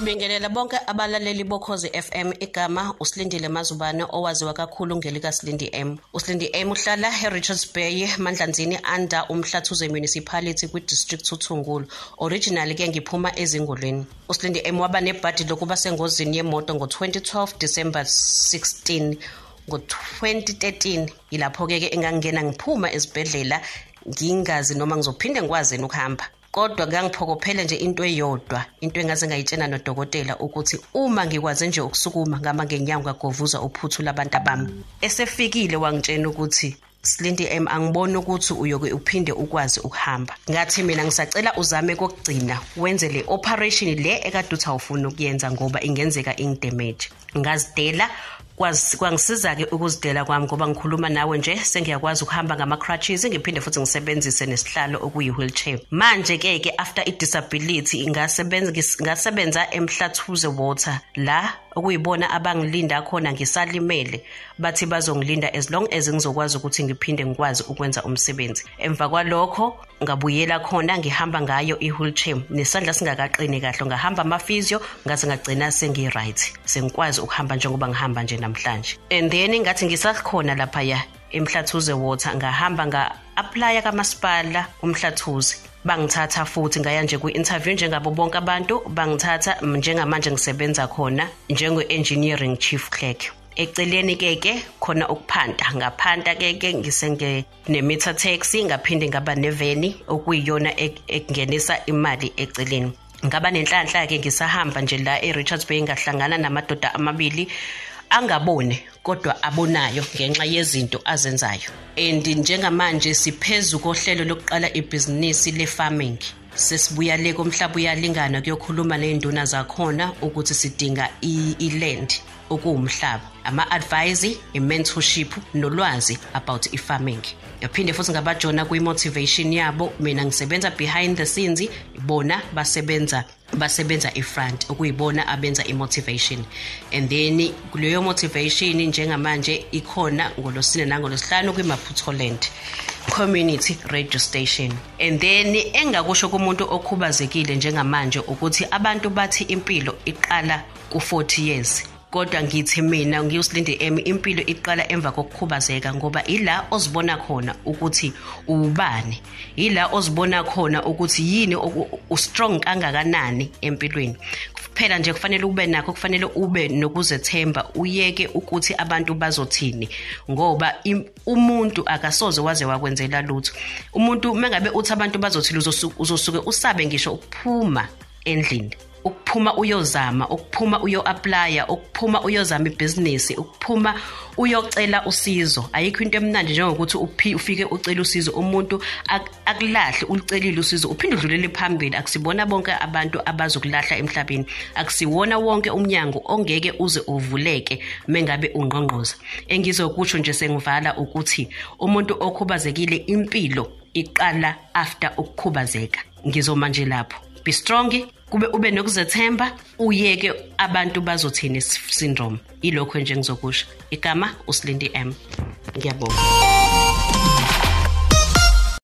Ngibingelela bonke abalaleli bokhozi FM igama usilindile mazubane owaziwa kakhulu ngelika Silindi M. usilindi M uhlala eRichards Bay Mandlanzini under umhlathuze municipality kwidistrict uThungulu. Originally ke ngiphuma ezingolweni. usilindi M waba nebhadi lokuba sengozini yemoto ngo-2012 December 16 ngo-2013 yilapho-ke ke engangingena ngiphuma esibhedlela ngingazi noma ngizophinde ngikwazini ukuhamba kodwa kuyangiphokophela nje into eyodwa into engaze ngayitshena nodokotela ukuthi uma ngikwaze nje ukusukuma ngama ngenyawo ngagovuza uphuthu labantu abami. Esefikile wangitshena ukuthi Silindi M angiboni ukuthi uyoke uphinde ukwazi ukuhamba. Ngathi mina ngisacela uzame kokugcina wenze le operation le ekade uthi awufuna ukuyenza ngoba ingenzeka ingidamage. Ngazidela kwangisiza-ke ukuzidela kwami ngoba ngikhuluma nawe nje sengiyakwazi ukuhamba ngama-crutches ngiphinde futhi ngisebenzise nesihlalo okuyi-wheelchair. Manje-ke ke after i-disability ngasebenza emhlathuze water. La okuyibona abangilinda khona ngisalimele. Bathi bazongilinda as long as ngizokwazi ukuthi ngiphinde ngikwazi ukwenza umsebenzi. Emva kwalokho ngabuyela khona ngihamba ngayo i-wheelchair. Nesandla singakaqini kahle. Ngahamba amafizio ngaze ngagcina sengi-right. Sengikwazi ukuhamba njengoba ngihamba nje namhlanje. And then ngathi ngisakhona laphaya emhlathuze water ngahamba nga-aplya kamasipala umhlathuzi bangithatha futhi ngaya nje kwi-interview njengabo bonke abantu bangithatha njengamanje ngisebenza khona njengo-engineering chief clerk. Eceleni keke khona ukuphanta ngaphanta keke ngisenge-nemeter taxi ngaphinde ngaba neveni okuyiyona ekungenisa imali eceleni. Ngaba nenhlanhla-ke ngisahamba nje la e-richards bay ngahlangana namadoda amabili angabone kodwa abonayo ngenxa yezinto azenzayo. And njengamanje siphezu kohlelo lokuqala ibhizinisi le-farming sesibuya le komhlaba uyalingana kuyokhuluma ney'nduna zakhona ukuthi sidinga i-land okuwumhlaba. Ama-advise i-mentorship nolwazi about i-farming. Yaphinde futhi ngabajona kwi-motivation yabo. Mina ngisebenza behind the scenes bona basebenza basebenza ifront okuyibona abenza i-motivation. And then kuleyo motivation njengamanje ikhona ngolosine nangolosihlanu kwi-maputoland community radio station. And then engakusho kumuntu okhubazekile njengamanje ukuthi abantu bathi impilo iqala ku-40 years. Kodwa ngithi mina ngiyosilinde emi impilo iqala emva kokukhubazeka ngoba ila ozibona khona ukuthi ubani ila ozibona khona ukuthi yini ustrong kangakanani empilweni. Kuphela nje kufanele ube nakho kufanele ube nokuzethemba uyeke ukuthi abantu bazothini. Ngoba umuntu akasoze waze wakwenzela lutho. Umuntu mengabe uthi abantu bazothini uzosuke usabe ngisho ukuphuma endlini. Ukuphuma uyozama ukuphuma uyo-aplya ukuphuma uyozama ibhizinisi ukuphuma uyocela usizo. Ayikho into emnandi njengokuthi ufike ucela usizo umuntu akulahle ulucelile usizo uphinde udlulele phambili. Akusibona bonke abantu abazokulahla emhlabeni. Akusiwona wonke umnyango ongeke uze uvuleke mengabe ungqongqoza. Engizokusho nje sengivala ukuthi umuntu okhubazekile impilo iqala after ukukhubazeka. Ngizoma nje lapho. Be strong. Kube ube nokuzethemba uyeke abantu bazothini syndrome. Ilokho nje ngizokusho igama usilindi m. Ngiyabonga.